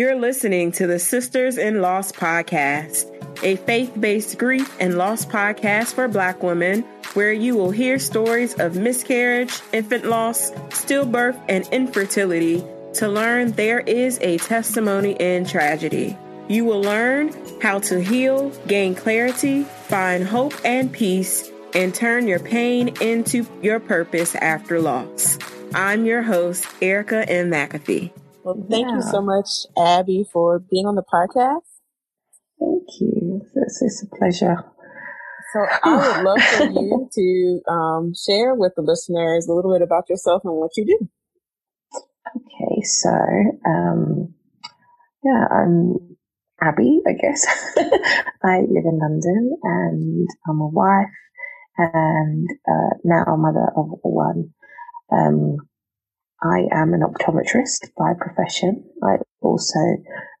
You're listening to the Sisters in Loss podcast, a faith based grief and loss podcast for Black women, where you will hear stories of miscarriage, infant loss, stillbirth, and infertility to learn there is a testimony in tragedy. You will learn how to heal, gain clarity, find hope and peace, and turn your pain into your purpose after loss. I'm your host, Erica M. McAfee. Well, thank yeah. you so much, Abby, for being on the podcast. Thank you. It's, it's a pleasure. So I would love for you to um, share with the listeners a little bit about yourself and what you do. Okay, so um, yeah, I'm Abby, I guess. I live in London and I'm a wife and uh, now a mother of one. Um, I am an optometrist by profession. I also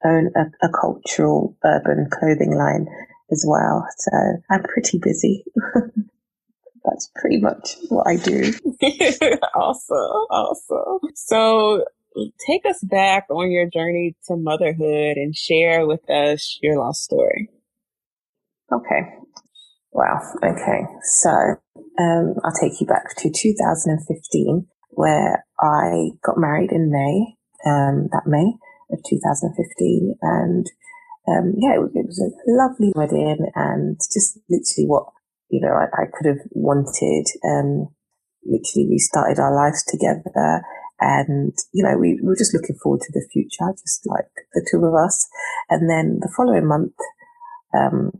own a, a cultural urban clothing line as well. So I'm pretty busy. That's pretty much what I do. awesome. Awesome. So take us back on your journey to motherhood and share with us your lost story. Okay. Wow. Okay. So, um, I'll take you back to 2015 where I got married in May, um, that May of 2015. And, um, yeah, it was, it was, a lovely wedding and just literally what, you know, I, I could have wanted. Um, literally we started our lives together and, you know, we, we were just looking forward to the future, just like the two of us. And then the following month, um,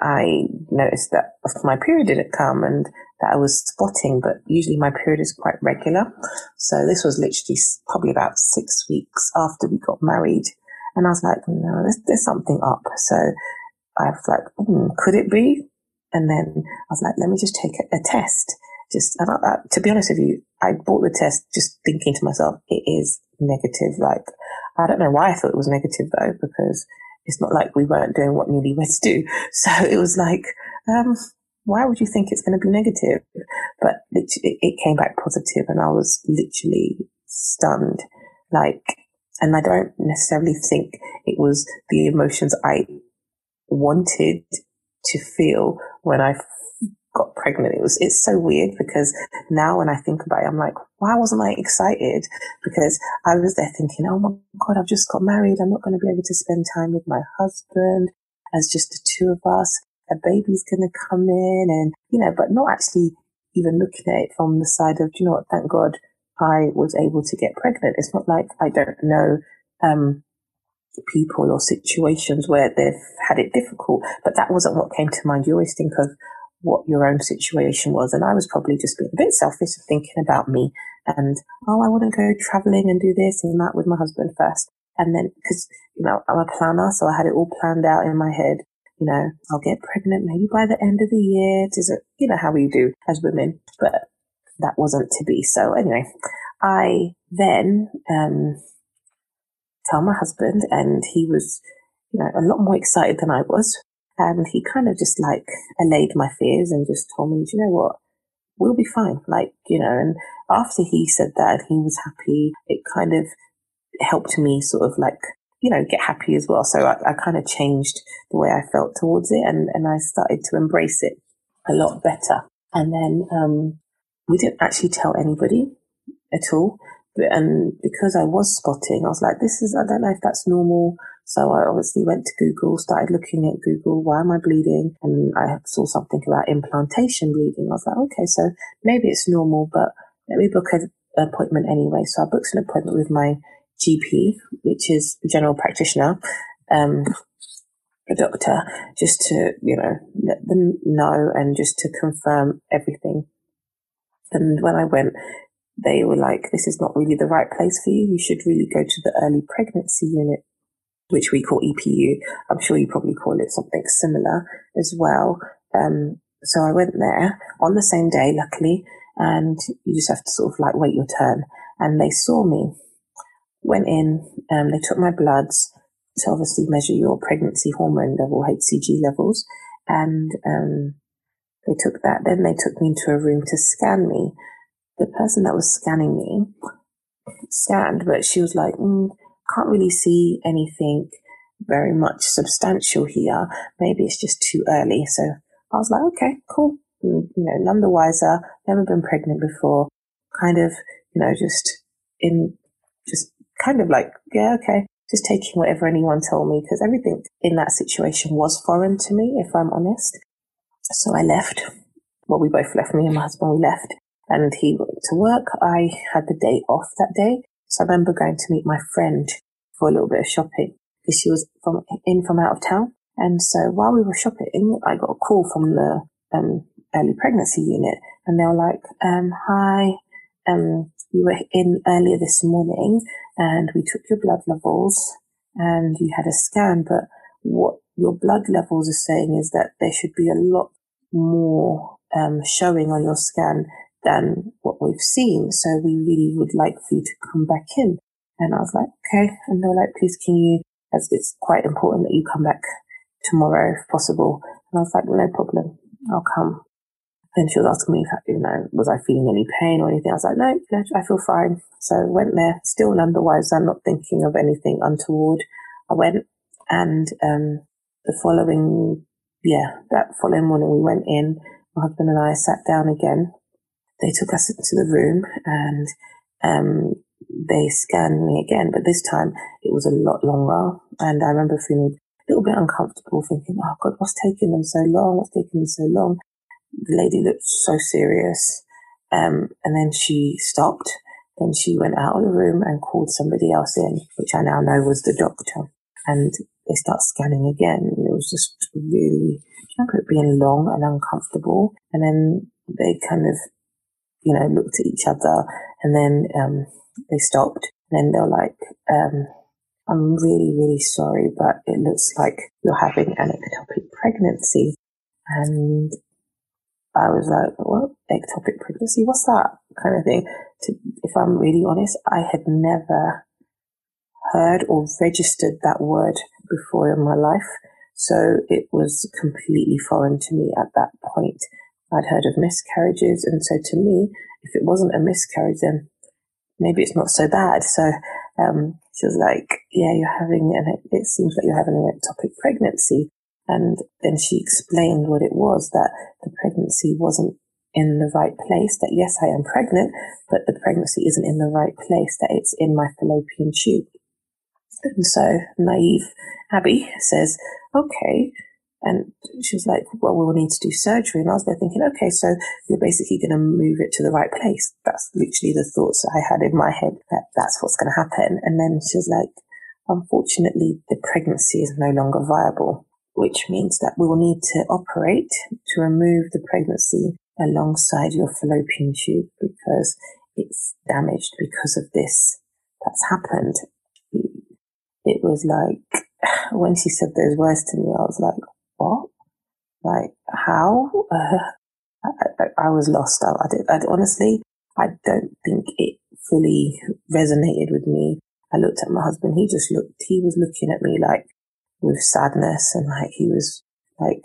I noticed that my period didn't come and that I was spotting, but usually my period is quite regular. So this was literally probably about six weeks after we got married. And I was like, no, there's, there's something up. So I was like, mm, could it be? And then I was like, let me just take a, a test. Just, and I, to be honest with you, I bought the test just thinking to myself, it is negative. Like, I don't know why I thought it was negative though, because it's not like we weren't doing what newlyweds do. So it was like, um, why would you think it's going to be negative? But it, it came back positive and I was literally stunned. Like, and I don't necessarily think it was the emotions I wanted to feel when I got pregnant. It was, it's so weird because now when I think about it, I'm like, why wasn't I excited? Because I was there thinking, oh my God, I've just got married. I'm not going to be able to spend time with my husband as just the two of us. A baby's going to come in and, you know, but not actually even looking at it from the side of, do you know what, thank God I was able to get pregnant. It's not like I don't know, um, people or situations where they've had it difficult, but that wasn't what came to mind. You always think of what your own situation was. And I was probably just being a bit selfish and thinking about me and, oh, I want to go traveling and do this and that with my husband first. And then, cause, you know, I'm a planner, so I had it all planned out in my head. You know, I'll get pregnant maybe by the end of the year. Is it, you know, how we do as women, but that wasn't to be. So anyway, I then, um, tell my husband and he was, you know, a lot more excited than I was. And he kind of just like allayed my fears and just told me, do you know what? We'll be fine. Like, you know, and after he said that, he was happy. It kind of helped me sort of like, you know, get happy as well. So I, I kind of changed the way I felt towards it and, and I started to embrace it a lot better. And then, um, we didn't actually tell anybody at all. But, and because I was spotting, I was like, this is, I don't know if that's normal. So I obviously went to Google, started looking at Google, why am I bleeding? And I saw something about implantation bleeding. I was like, okay, so maybe it's normal, but let me book an appointment anyway. So I booked an appointment with my GP, which is general practitioner, um, a doctor, just to, you know, let them know and just to confirm everything. And when I went, they were like, this is not really the right place for you. You should really go to the early pregnancy unit, which we call EPU. I'm sure you probably call it something similar as well. Um, so I went there on the same day, luckily, and you just have to sort of like wait your turn. And they saw me, went in, um, they took my bloods to obviously measure your pregnancy hormone level, HCG levels, and um, they took that. Then they took me into a room to scan me. The person that was scanning me scanned, but she was like, mm, "Can't really see anything very much substantial here. Maybe it's just too early." So I was like, "Okay, cool." you know, none the wiser, never been pregnant before, kind of, you know, just in, just kind of like, yeah, okay, just taking whatever anyone told me because everything in that situation was foreign to me, if I'm honest. So I left. Well, we both left. Me and my husband, we left. And he went to work. I had the day off that day. So I remember going to meet my friend for a little bit of shopping because she was from in from out of town. And so while we were shopping, I got a call from the um, early pregnancy unit, and they were like, um, "Hi, um, you were in earlier this morning, and we took your blood levels, and you had a scan, but what your blood levels are saying is that there should be a lot more um, showing on your scan than what we've seen. So we really would like for you to come back in." And I was like, "Okay," and they were like, "Please, can you?" As it's quite important that you come back tomorrow if possible. And I was like, no problem. I'll come. Then she was asking me, you know, was I feeling any pain or anything? I was like, no, no I feel fine. So I went there, still none the wiser. I'm not thinking of anything untoward. I went and, um, the following, yeah, that following morning we went in. My husband and I sat down again. They took us into the room and, um, they scanned me again, but this time it was a lot longer. And I remember feeling a little bit uncomfortable, thinking, oh God, what's taking them so long? What's taking them so long? The lady looked so serious. Um, and then she stopped. Then she went out of the room and called somebody else in, which I now know was the doctor. And they start scanning again. And it was just really, I remember it being long and uncomfortable. And then they kind of, you know, looked at each other and then, um, they stopped. And then they're like, um, I'm really, really sorry, but it looks like you're having an ectopic pregnancy. And I was like, what? Ectopic pregnancy? What's that? Kind of thing. To, if I'm really honest, I had never heard or registered that word before in my life. So it was completely foreign to me at that point. I'd heard of miscarriages. And so to me, if it wasn't a miscarriage, then maybe it's not so bad. So, um, she was like, yeah, you're having an, it seems like you're having an ectopic pregnancy. And then she explained what it was that the pregnancy wasn't in the right place, that yes, I am pregnant, but the pregnancy isn't in the right place, that it's in my fallopian tube. And so naive Abby says, okay. And she was like, well, we'll need to do surgery. And I was there thinking, okay, so you're basically going to move it to the right place. That's literally the thoughts I had in my head that that's what's going to happen. And then she was like, unfortunately, the pregnancy is no longer viable which means that we will need to operate to remove the pregnancy alongside your fallopian tube because it's damaged because of this that's happened. It was like, when she said those words to me, I was like, what? Like, how? Uh, I, I, I, was lost. I, I, I honestly, I don't think it fully resonated with me. I looked at my husband. He just looked, he was looking at me like, with sadness and like he was like,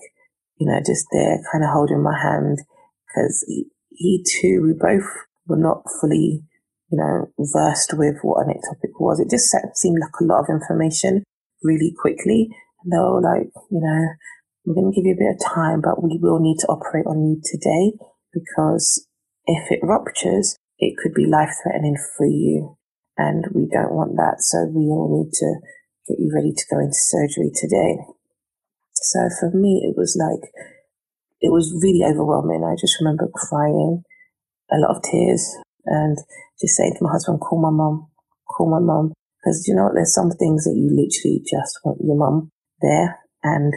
you know, just there kind of holding my hand because he, he too, we both were not fully, you know, versed with what an ectopic was. It just seemed like a lot of information really quickly. And they were like, you know, we're going to give you a bit of time, but we will need to operate on you today because if it ruptures, it could be life threatening for you. And we don't want that. So we all need to get you ready to go into surgery today. So for me, it was like, it was really overwhelming. I just remember crying, a lot of tears, and just saying to my husband, call my mum, call my mum. Because you know there's some things that you literally just want your mum there. And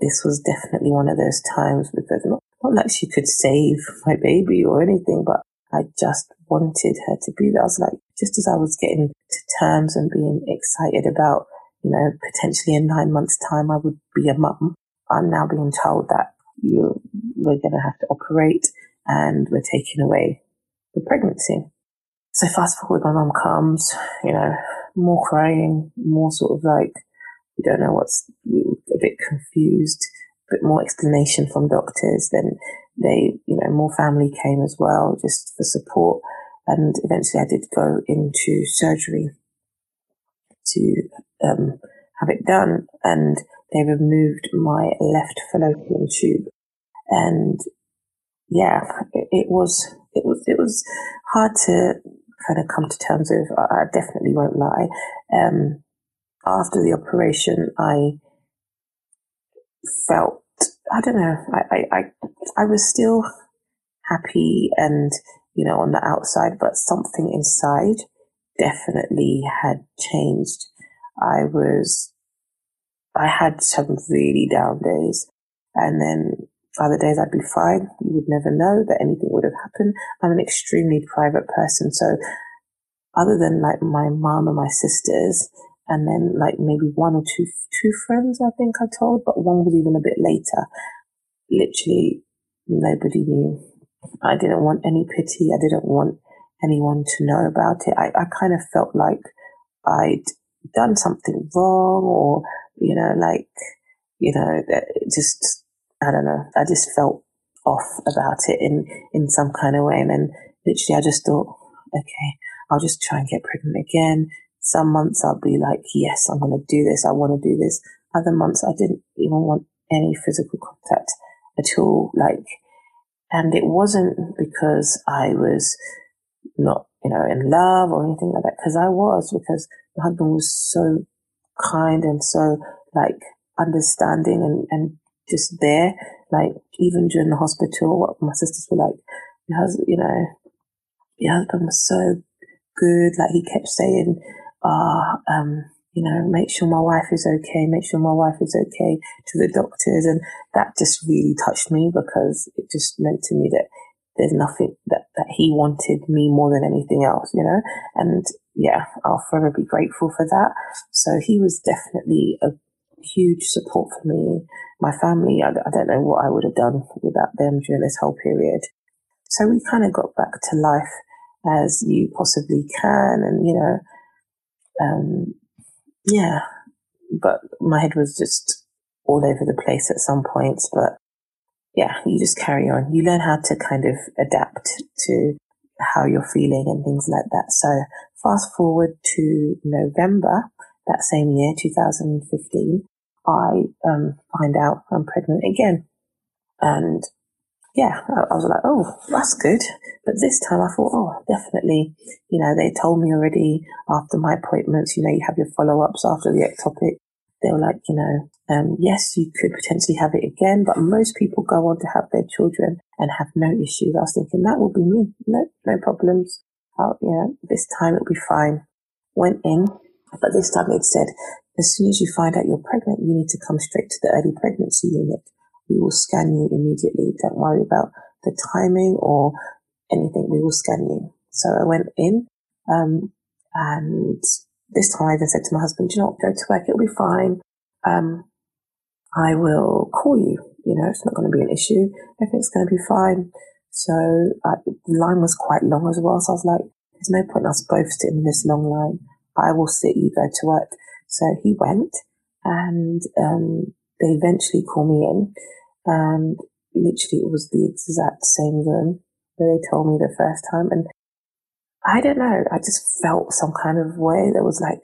this was definitely one of those times because not, not that she could save my baby or anything, but I just wanted her to be there. I was like, just as I was getting to terms and being excited about, you know, potentially in nine months' time I would be a mum, I'm now being told that you we're going to have to operate and we're taking away the pregnancy. So fast forward, my mum comes, you know, more crying, more sort of like, we don't know what's, a bit confused, a bit more explanation from doctors. Then they, you know, more family came as well, just for support. And eventually I did go into surgery to um, have it done. And they removed my left fallopian tube. And yeah, it, it was, it was, it was hard to kind of come to terms with. I, definitely won't lie. Um, after the operation, I felt, I don't know, I, I, I, I was still happy and, you know, on the outside, but something inside definitely had changed. I was, I had some really down days and then other days I'd be fine. You would never know that anything would have happened. I'm an extremely private person. So other than like my mom and my sisters, and then like maybe one or two, two friends, I think I told, but one was even a bit later. Literally nobody knew. I didn't want any pity. I didn't want anyone to know about it. I, I kind of felt like I'd done something wrong or, you know, like, you know, just I don't know. I just felt off about it in, in some kind of way. And then literally I just thought, okay, I'll just try and get pregnant again. Some months I'll be like, yes, I'm going to do this. I want to do this. Other months I didn't even want any physical contact at all. Like, and it wasn't because I was not, you know, in love or anything like that. Cause I was because my husband was so kind and so like understanding and, and just there. Like even during the hospital, what my sisters were like, "Your husband, you know, your husband was so good." Like he kept saying, "Ah, uh, um, you know, make sure my wife is okay. Make sure my wife is okay." To the doctors, and that just really touched me because it just meant to me that there's nothing that, that he wanted me more than anything else, you know? And yeah, I'll forever be grateful for that. So he was definitely a huge support for me. My family, I, I don't know what I would have done without them during this whole period. So we kind of got back to life as you possibly can. And, you know, um, yeah, but my head was just all over the place at some points. But yeah, you just carry on. You learn how to kind of adapt to how you're feeling and things like that. So fast forward to November that same year, 2015, I um, find out I'm pregnant again. And yeah, I, I was like, oh, that's good. But this time I thought, oh, definitely, you know, they told me already after my appointments, you know, you have your follow ups after the ectopic. They were like, you know, um, yes, you could potentially have it again, but most people go on to have their children and have no issues. I was thinking that will be me. No, no problems. I'll, you know, this time it'll be fine. Went in, but this time it said as soon as you find out you're pregnant, you need to come straight to the early pregnancy unit. We will scan you immediately. Don't worry about the timing or anything. We will scan you. So I went in, um, and this time I said to my husband, you know what, go to work. It'll be fine. Um, I will call you. You know, it's not going to be an issue. Everything's going to be fine. So uh, the line was quite long as well. So I was like, there's no point in us both sitting in this long line. I will sit, you go to work. So he went and um, they eventually called me in and literally it was the exact same room where they told me the first time. And I don't know, I just felt some kind of way that was like,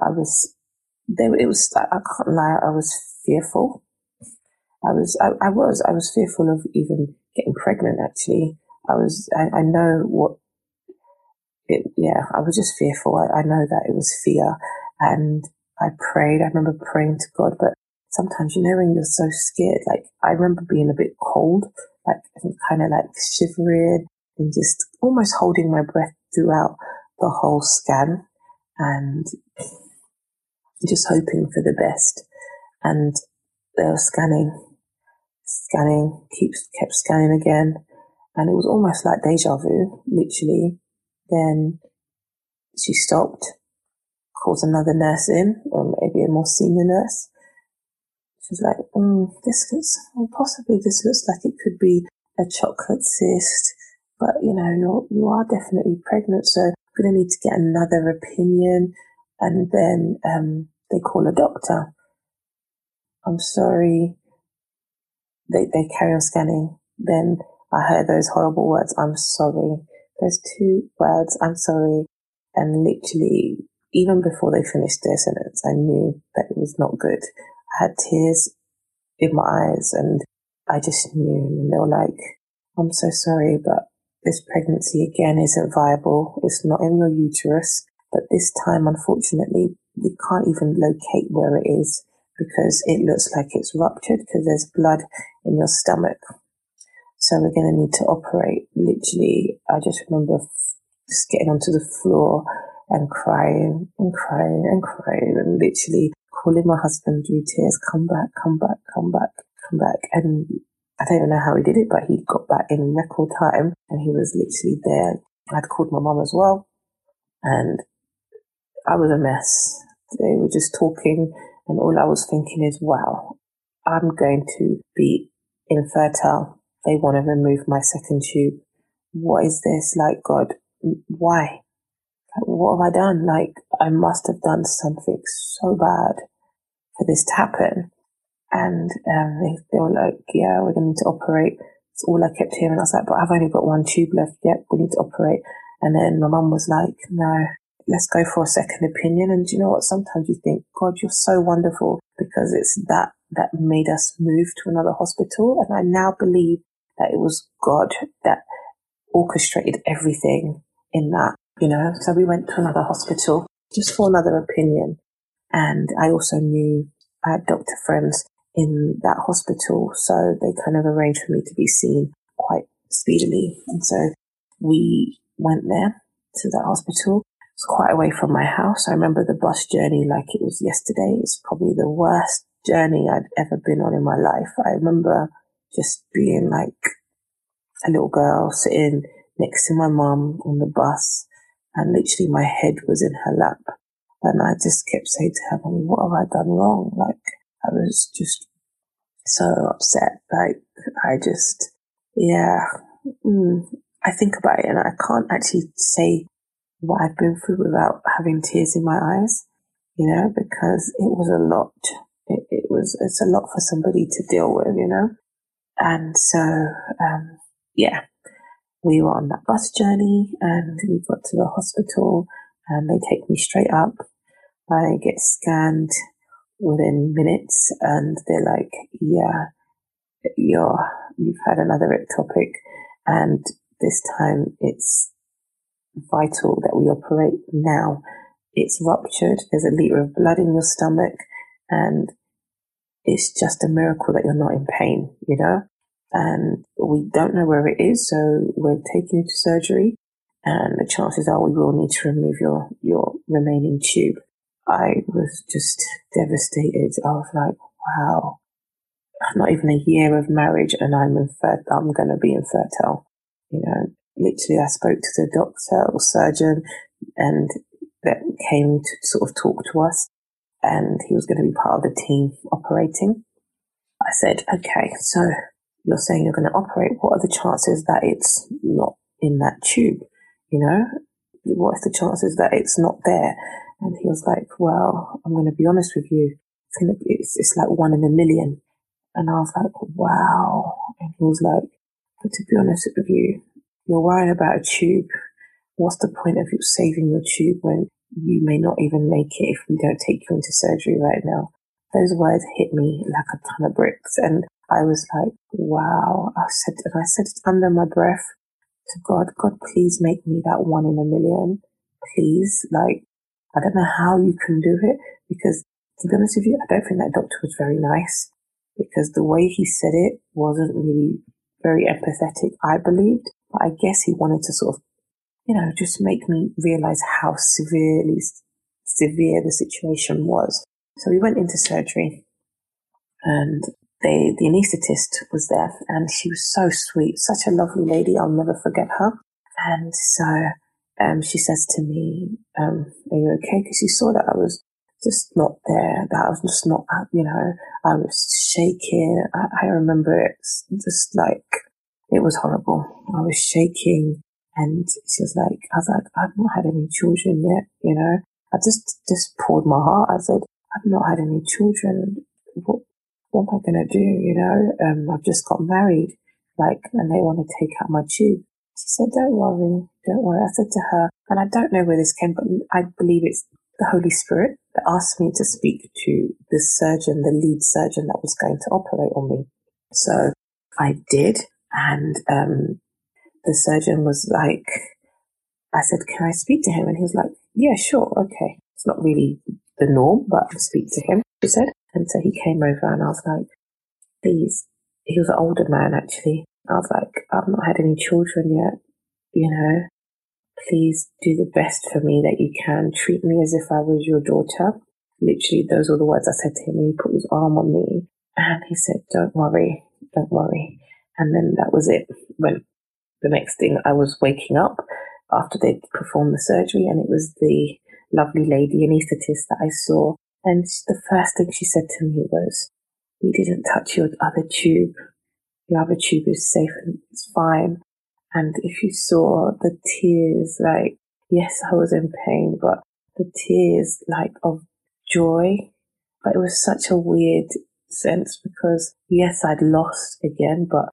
I was, they, it was, I can't lie, I was fearful. I was, I, I was, I was fearful of even getting pregnant actually. I was, I, I know what it, yeah, I was just fearful. I, I know that it was fear and I prayed. I remember praying to God, but sometimes, you know, when you're so scared, like I remember being a bit cold, like kind of like shivering and just almost holding my breath throughout the whole scan and just hoping for the best. And they were scanning, scanning, keeps kept scanning again. And it was almost like deja vu, literally. Then she stopped, calls another nurse in, or maybe a more senior nurse. She's like, mm, this looks, possibly this looks like it could be a chocolate cyst, but you know, you're, you are definitely pregnant, so I'm going to need to get another opinion. And then, um, they call a doctor. I'm sorry. They, they carry on scanning. Then I heard those horrible words. I'm sorry. Those two words, I'm sorry. And literally, even before they finished their sentence, I knew that it was not good. I had tears in my eyes and I just knew. And they were like, I'm so sorry, but this pregnancy again isn't viable. It's not in your uterus. But this time, unfortunately, we can't even locate where it is because it looks like it's ruptured because there's blood in your stomach. So we're going to need to operate. Literally, I just remember just getting onto the floor and crying and crying and crying and literally calling my husband through tears, come back, come back, come back, come back. And I don't even know how he did it, but he got back in record time and he was literally there. I'd called my mum as well and I was a mess. They were just talking and all I was thinking is, wow, I'm going to be infertile. They want to remove my second tube. What is this? Like, God, why? What have I done? Like, I must have done something so bad for this to happen. And um, they, they were like, yeah, we're going to need to operate. It's all I kept hearing. I was like, but I've only got one tube left. Yep, we need to operate. And then my mum was like, no, let's go for a second opinion. And you know what? Sometimes you think, God, you're so wonderful because it's that that made us move to another hospital. And I now believe that it was God that orchestrated everything in that, you know. So we went to another hospital just for another opinion. And I also knew I had doctor friends in that hospital. So they kind of arranged for me to be seen quite speedily. And so we went there to that hospital it's quite away from my house. I remember the bus journey like it was yesterday. It's probably the worst journey I've ever been on in my life. I remember just being like a little girl sitting next to my mum on the bus and literally my head was in her lap. And I just kept saying to her, Mommy, what have I done wrong? Like, I was just so upset. Like, I just, yeah, mm, I think about it and I can't actually say what I've been through without having tears in my eyes, you know, because it was a lot. It, it was, it's a lot for somebody to deal with, you know. And so, um, yeah, we were on that bus journey and we got to the hospital and they take me straight up. I get scanned within minutes and they're like, yeah, you're, you've had another ectopic and this time it's vital that we operate now. It's ruptured. There's a liter of blood in your stomach and it's just a miracle that you're not in pain, you know? And we don't know where it is. So we're taking you to surgery and the chances are we will need to remove your, your remaining tube. I was just devastated. I was like, wow, not even a year of marriage and I'm infertile. I'm going to be infertile, you know, literally I spoke to the doctor or surgeon and that came to sort of talk to us and he was going to be part of the team operating. I said, okay, so you're saying you're going to operate. What are the chances that it's not in that tube? You know, what are the chances that it's not there? And he was like, well, I'm going to be honest with you. It's, it's, like one in a million. And I was like, wow. And he was like, but to be honest with you, you're worrying about a tube. What's the point of you saving your tube when you may not even make it if we don't take you into surgery right now? Those words hit me like a ton of bricks. And I was like, wow. I said, and I said under my breath to God, God, please make me that one in a million. Please. Like, I don't know how you can do it because to be honest with you, I don't think that doctor was very nice because the way he said it wasn't really very empathetic, I believed. But I guess he wanted to sort of, you know, just make me realize how severely severe the situation was. So we went into surgery and they, the anaesthetist was there and she was so sweet, such a lovely lady. I'll never forget her. And so um, she says to me, um, are you okay? Because she saw that I was just not there, that I was just not, you know, I was shaking. I, I remember it just like, it was horrible. I was shaking and she was like, I was like, I've not had any children yet, you know. I just, just poured my heart. I said, I've not had any children. What, what am I going to do? You know, um, I've just got married, like, and they want to take out my tube. She said, don't worry, don't worry. I said to her, and I don't know where this came, but I believe it's the Holy Spirit that asked me to speak to the surgeon, the lead surgeon that was going to operate on me. So I did. And, um, the surgeon was like, I said, can I speak to him? And he was like, yeah, sure. Okay. It's not really the norm, but I speak to him, she said. And so he came over and I was like, please. He was an older man actually. I was like, I've not had any children yet. You know, please do the best for me that you can. Treat me as if I was your daughter. Literally, those were the words I said to him and he put his arm on me and he said, don't worry, don't worry. And then that was it. When the next thing I was waking up after they'd performed the surgery and it was the lovely lady anaesthetist that I saw. And the first thing she said to me was, we didn't touch your other tube. Other tube is safe and it's fine. And if you saw the tears, like, yes, I was in pain, but the tears, like, of joy. But it was such a weird sense because, yes, I'd lost again, but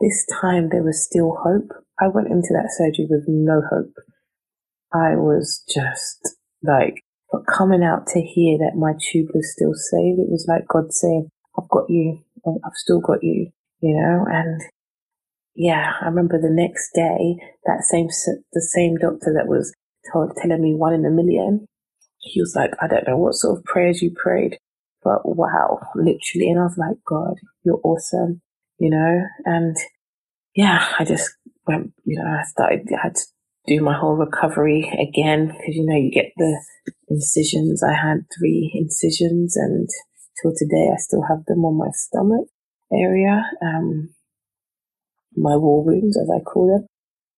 this time there was still hope. I went into that surgery with no hope. I was just like, but coming out to hear that my tube was still saved, it was like God saying, I've got you. I've still got you, you know, and yeah, I remember the next day, that same, the same doctor that was told, telling me one in a million, he was like, I don't know what sort of prayers you prayed, but wow, literally. And I was like, God, you're awesome, you know? And yeah, I just went, you know, I started, I had to do my whole recovery again because, you know, you get the incisions. I had three incisions and till today I still have them on my stomach area. Um, my war wounds, as I call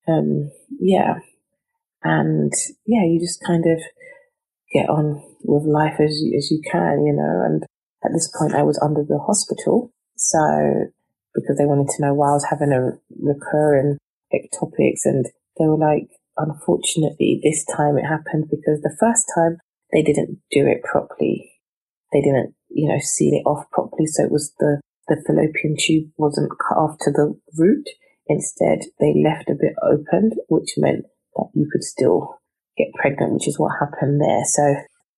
them. Um, yeah. And yeah, you just kind of get on with life as you, as you can, you know. And at this point, I was under the hospital. So, because they wanted to know why I was having a recurring ectopics, and they were like, unfortunately, this time it happened because the first time they didn't do it properly. They didn't, you know, seal it off properly. So it was the the fallopian tube wasn't cut off to the root. Instead, they left a bit open, which meant that you could still get pregnant, which is what happened there. So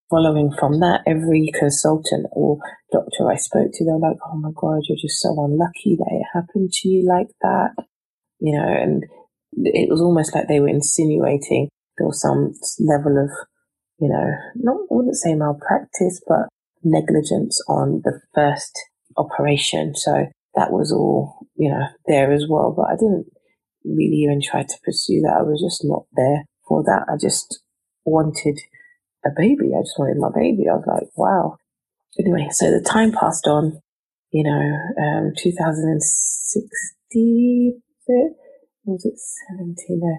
following from that, every consultant or doctor I spoke to, they were like, Oh my God, you're just so unlucky that it happened to you like that. You know, and it was almost like they were insinuating there was some level of, you know, not, I wouldn't say malpractice, but negligence on the first operation. So that was all, you know, there as well. But I didn't really even try to pursue that. I was just not there for that. I just wanted a baby. I just wanted my baby. I was like, wow. Anyway, so the time passed on, you know, um, 2016, was it 17? No,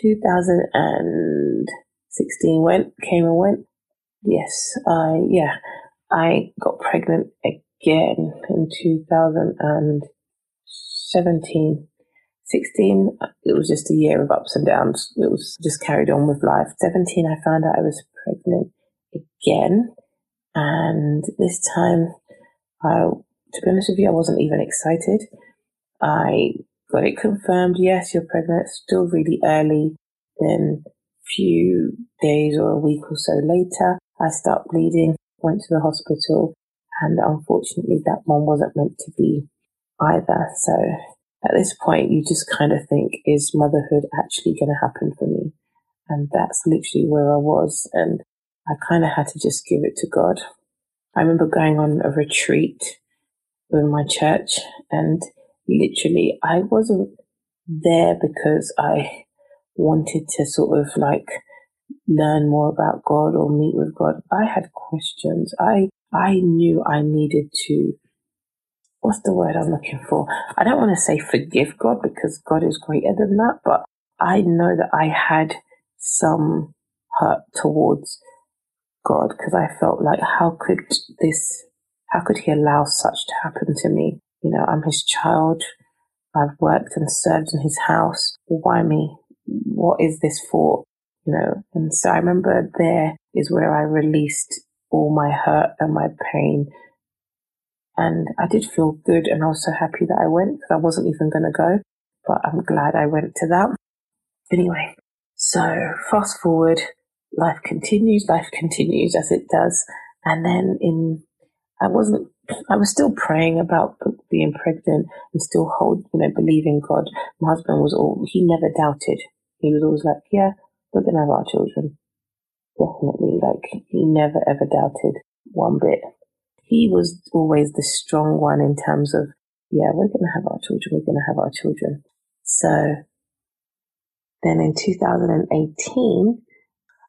2016 went, came and went. Yes, I, yeah, I got pregnant again in 2017. 16, it was just a year of ups and downs. It was just carried on with life. 17, I found out I was pregnant again. And this time, I, to be honest with you, I wasn't even excited. I got it confirmed. Yes, you're pregnant. Still really early. Then few days or a week or so later, I start bleeding, went to the hospital, and unfortunately, that one wasn't meant to be either. So at this point, you just kind of think, is motherhood actually going to happen for me? And that's literally where I was. And I kind of had to just give it to God. I remember going on a retreat with my church and literally I wasn't there because I wanted to sort of like learn more about God or meet with God. I had questions. I I knew I needed to, what's the word I'm looking for? I don't want to say forgive God because God is greater than that, but I know that I had some hurt towards God because I felt like, how could this, how could He allow such to happen to me? You know, I'm His child. I've worked and served in His house. Why me? What is this for? You know, and so I remember there is where I released all my hurt and my pain. And I did feel good and I was so happy that I went because I wasn't even going to go, but I'm glad I went to that. Anyway, so fast forward, life continues, life continues as it does. And then in, I wasn't, I was still praying about being pregnant and still hold, you know, believing God. My husband was all, he never doubted. He was always like, yeah, we're going to have our children. Definitely. Like he never ever doubted one bit. He was always the strong one in terms of, yeah, we're going to have our children. We're going to have our children. So then in 2018,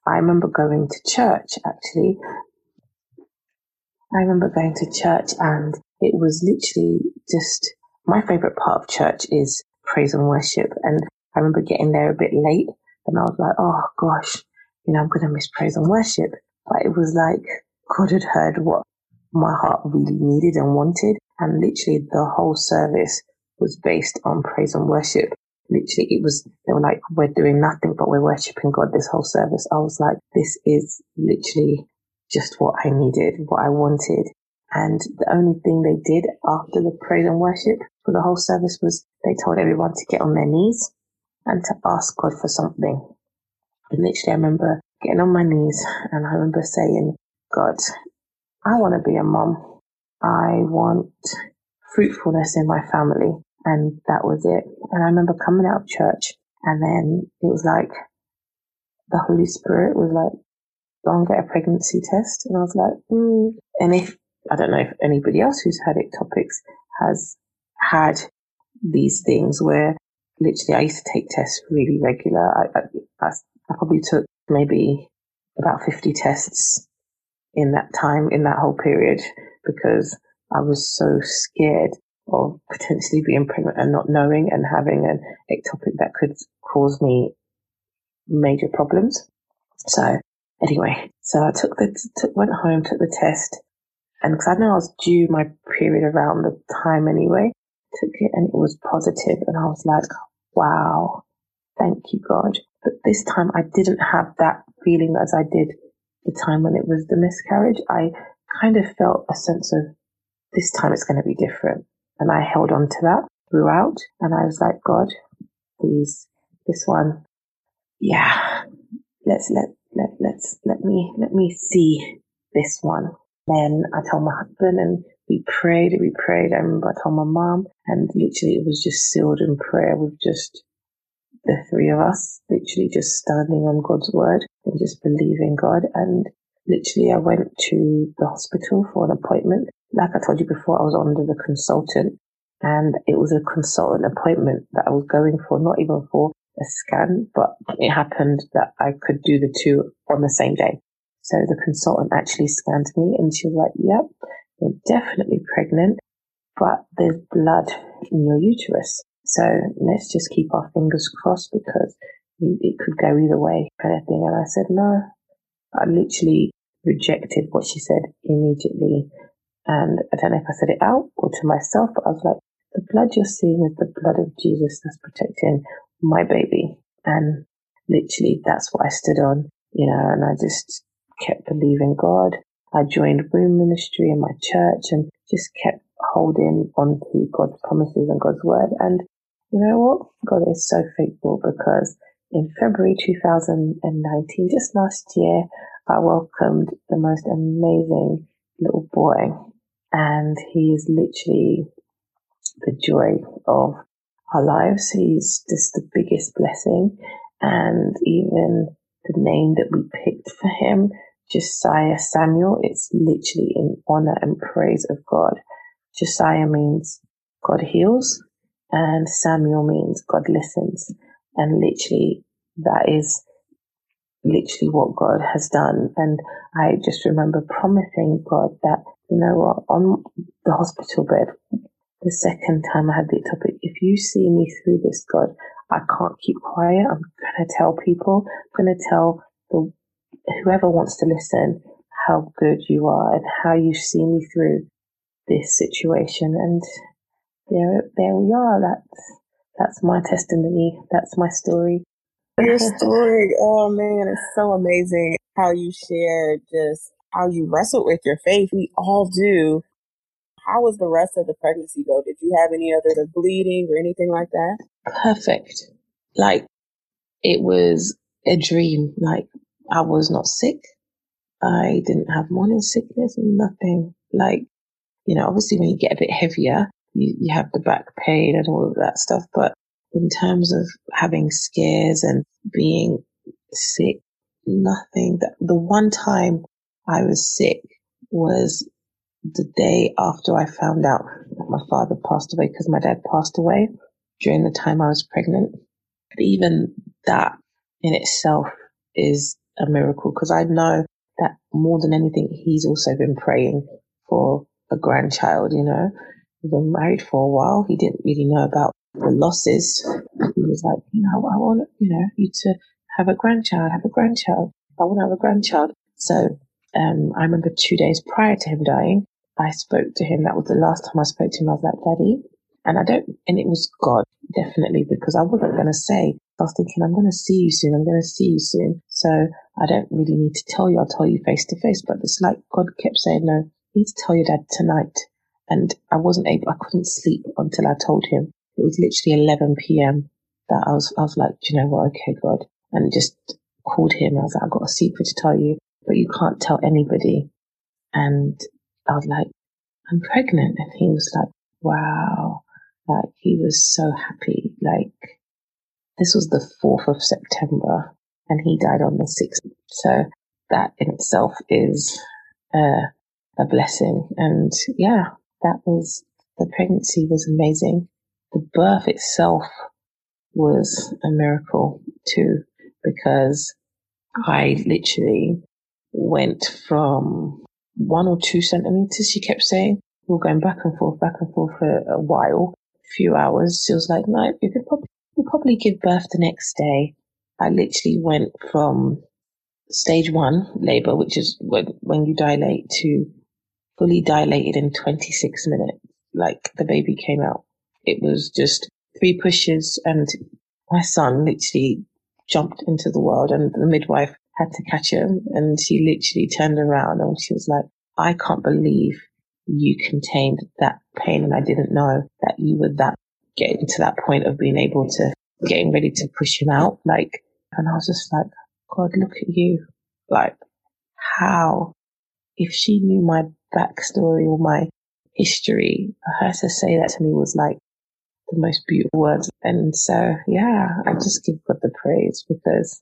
I remember going to church actually. I remember going to church and it was literally just my favorite part of church is praise and worship. And I remember getting there a bit late and I was like, oh gosh, you know, I'm going to miss praise and worship. But it was like God had heard what my heart really needed and wanted. And literally the whole service was based on praise and worship literally it was they were like we're doing nothing but we're worshiping god this whole service i was like this is literally just what i needed what i wanted and the only thing they did after the praise and worship for the whole service was they told everyone to get on their knees and to ask god for something and literally i remember getting on my knees and i remember saying god i want to be a mom i want fruitfulness in my family and that was it. And I remember coming out of church and then it was like the Holy Spirit was like, go and get a pregnancy test. And I was like, mm. and if, I don't know if anybody else who's had ectopics has had these things where literally I used to take tests really regular. I, I, I probably took maybe about 50 tests in that time, in that whole period, because I was so scared of potentially being pregnant and not knowing and having an ectopic that could cause me major problems. So anyway, so I took the, took, went home, took the test and because I know I was due my period around the time anyway, took it and it was positive and I was like, wow, thank you God. But this time I didn't have that feeling as I did the time when it was the miscarriage. I kind of felt a sense of this time it's going to be different. And I held on to that throughout. And I was like, God, please, this one, yeah, let's let, let, let's, let me, let me see this one. Then I told my husband and we prayed, we prayed. I remember I told my mom and literally it was just sealed in prayer with just the three of us, literally just standing on God's word and just believing God. And literally I went to the hospital for an appointment like I told you before, I was under the consultant and it was a consultant appointment that I was going for, not even for a scan, but it happened that I could do the two on the same day. So the consultant actually scanned me and she was like, yep, you're definitely pregnant, but there's blood in your uterus. So let's just keep our fingers crossed because it could go either way kind of thing. And I said, no, I literally rejected what she said immediately. And I don't know if I said it out or to myself, but I was like, the blood you're seeing is the blood of Jesus that's protecting my baby. And literally that's what I stood on, you know, and I just kept believing God. I joined womb ministry in my church and just kept holding on to God's promises and God's word. And you know what? God is so faithful because in February 2019, just last year, I welcomed the most amazing little boy and he is literally the joy of our lives. He's just the biggest blessing. And even the name that we picked for him, Josiah Samuel, it's literally in honor and praise of God. Josiah means God heals and Samuel means God listens. And literally that is literally what God has done. And I just remember promising God that you know what, on the hospital bed, the second time I had the ectopic, if you see me through this, God, I can't keep quiet. I'm going to tell people. I'm going to tell the whoever wants to listen how good you are and how you see me through this situation. And there, there we are. That's that's my testimony. That's my story. Your story, oh man, it's so amazing how you share just how you wrestled with your faith. We all do. How was the rest of the pregnancy go? Did you have any other bleeding or anything like that? Perfect. Like it was a dream. Like I was not sick. I didn't have morning sickness, nothing. Like, you know, obviously when you get a bit heavier, you, you have the back pain and all of that stuff. But in terms of having scares and being sick, nothing. The, the one time I was sick was the day after I found out that my father passed away because my dad passed away during the time I was pregnant. But even that in itself is a miracle because I know that more than anything, he's also been praying for a grandchild, you know. Been married for a while. He didn't really know about the losses. He was like, you know, I want, you know, you to have a grandchild, have a grandchild. I want to have a grandchild. So, um, I remember two days prior to him dying, I spoke to him. That was the last time I spoke to him. I was like, Daddy, and I don't, and it was God, definitely, because I wasn't going to say, I was thinking, I'm going to see you soon. I'm going to see you soon. So I don't really need to tell you. I'll tell you face to face. But it's like God kept saying, no, you need to tell your dad tonight. And I wasn't able, I couldn't sleep until I told him. It was literally 11 p.m. that I was, I was like, you know what? Okay, God. And just called him. I was like, I've got a secret to tell you, but you can't tell anybody. And I was like, I'm pregnant. And he was like, wow. Like he was so happy. Like this was the 4th of September and he died on the 6th. So that in itself is uh, a blessing. And yeah, that was, the pregnancy was amazing. The birth itself was a miracle too, because I literally went from one or two centimeters, she kept saying. We were going back and forth, back and forth for a while a few hours. She was like, no, you could probably, you probably give birth the next day. I literally went from stage one labor, which is when, when you dilate to fully dilated in 26 minutes. Like the baby came out. It was just three pushes and my son literally jumped into the world and the midwife had to catch him and she literally turned around and she was like, I can't believe you contained that pain. And I didn't know that you were that getting to that point of being able to getting ready to push him out. Like, and I was just like, God, look at you. Like, how, if she knew my backstory or my history, her to say that to me was like the most beautiful words. And so, yeah, I just give God the praise because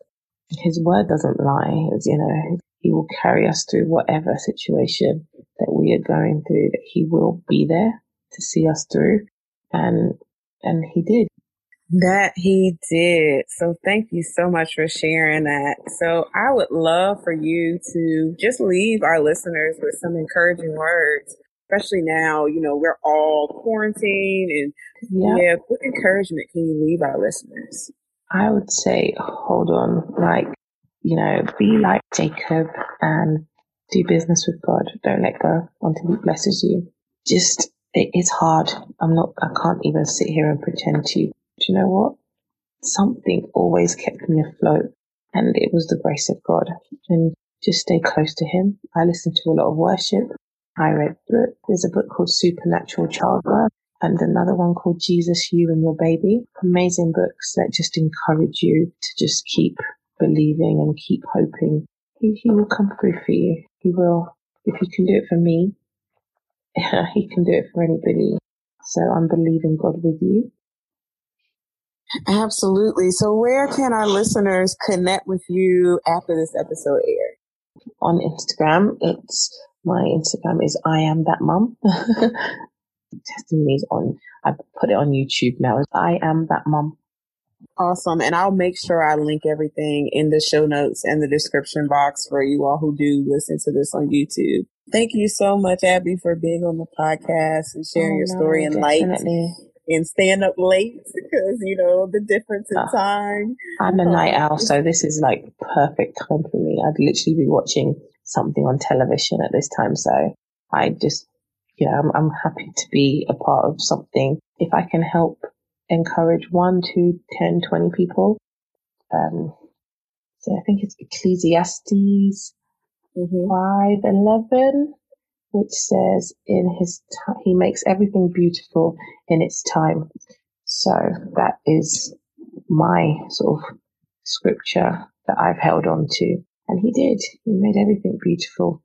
his word doesn't lie. As you know, he will carry us through whatever situation that we are going through, that He will be there to see us through. And, and He did. That he did. So thank you so much for sharing that. So I would love for you to just leave our listeners with some encouraging words, especially now, you know, we're all quarantined and yep. yeah, what encouragement can you leave our listeners? I would say, hold on, like, you know, be like Jacob and do business with God. Don't let go until He blesses you. Just, it is hard. I'm not, I can't even sit here and pretend to you. Do you know what? Something always kept me afloat and it was the grace of God. And just stay close to Him. I listen to a lot of worship. I read. There's a book called Supernatural Childbirth and another one called Jesus, You and Your Baby. Amazing books that just encourage you to just keep believing and keep hoping. He, he will come through for you. He will. If he can do it for me, he can do it for anybody. So I'm believing God with you. Absolutely. So where can our listeners connect with you after this episode airs? On Instagram, it's my Instagram is I am that mum. Testimony is on. I put it on YouTube now. I am that mum. Awesome. And I'll make sure I link everything in the show notes and the description box for you all who do listen to this on YouTube. Thank you so much, Abby, for being on the podcast and sharing oh, your story and light and staying up late because, you know, the difference in uh, time. I'm a night owl, so this is like perfect time for me. I'd literally be watching something on television at this time. So I just, yeah, I'm, I'm happy to be a part of something. If I can help encourage one, two, ten, twenty people. Um, so I think it's Ecclesiastes mm-hmm. 5, 11 which says in his t- he makes everything beautiful in its time. So that is my sort of scripture that I've held on to. And he did. He made everything beautiful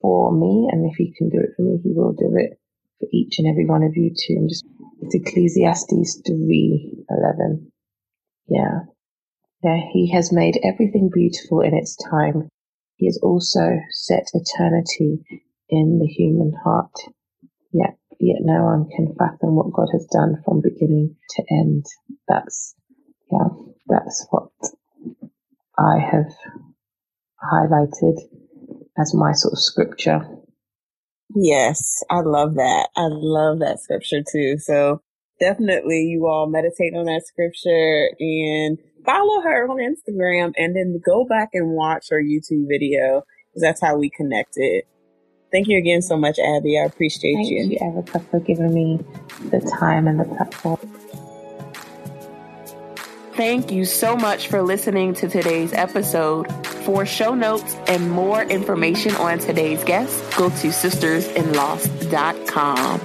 for me. And if he can do it for me, he will do it for each and every one of you too. And just it's Ecclesiastes three eleven. Yeah. Yeah, he has made everything beautiful in its time. He has also set eternity in the human heart. Yet, yet no one can fathom what God has done from beginning to end. That's, yeah, that's what I have highlighted as my sort of scripture. Yes, I love that. I love that scripture too. So definitely you all meditate on that scripture and follow her on Instagram and then go back and watch her YouTube video because that's how we connected. Thank you again so much, Abby. I appreciate Thank you. Thank you, Erica, for giving me the time and the platform. Thank you so much for listening to today's episode. For show notes and more information on today's guest, go to sistersinloss.com.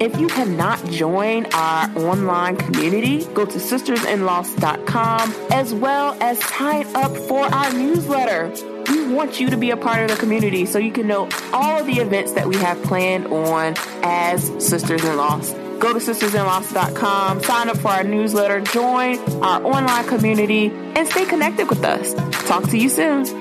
If you have not joined our online community, go to sistersinloss.com as well as sign up for our newsletter we want you to be a part of the community so you can know all of the events that we have planned on as Sisters in Loss. Go to sistersinloss.com, sign up for our newsletter, join our online community, and stay connected with us. Talk to you soon.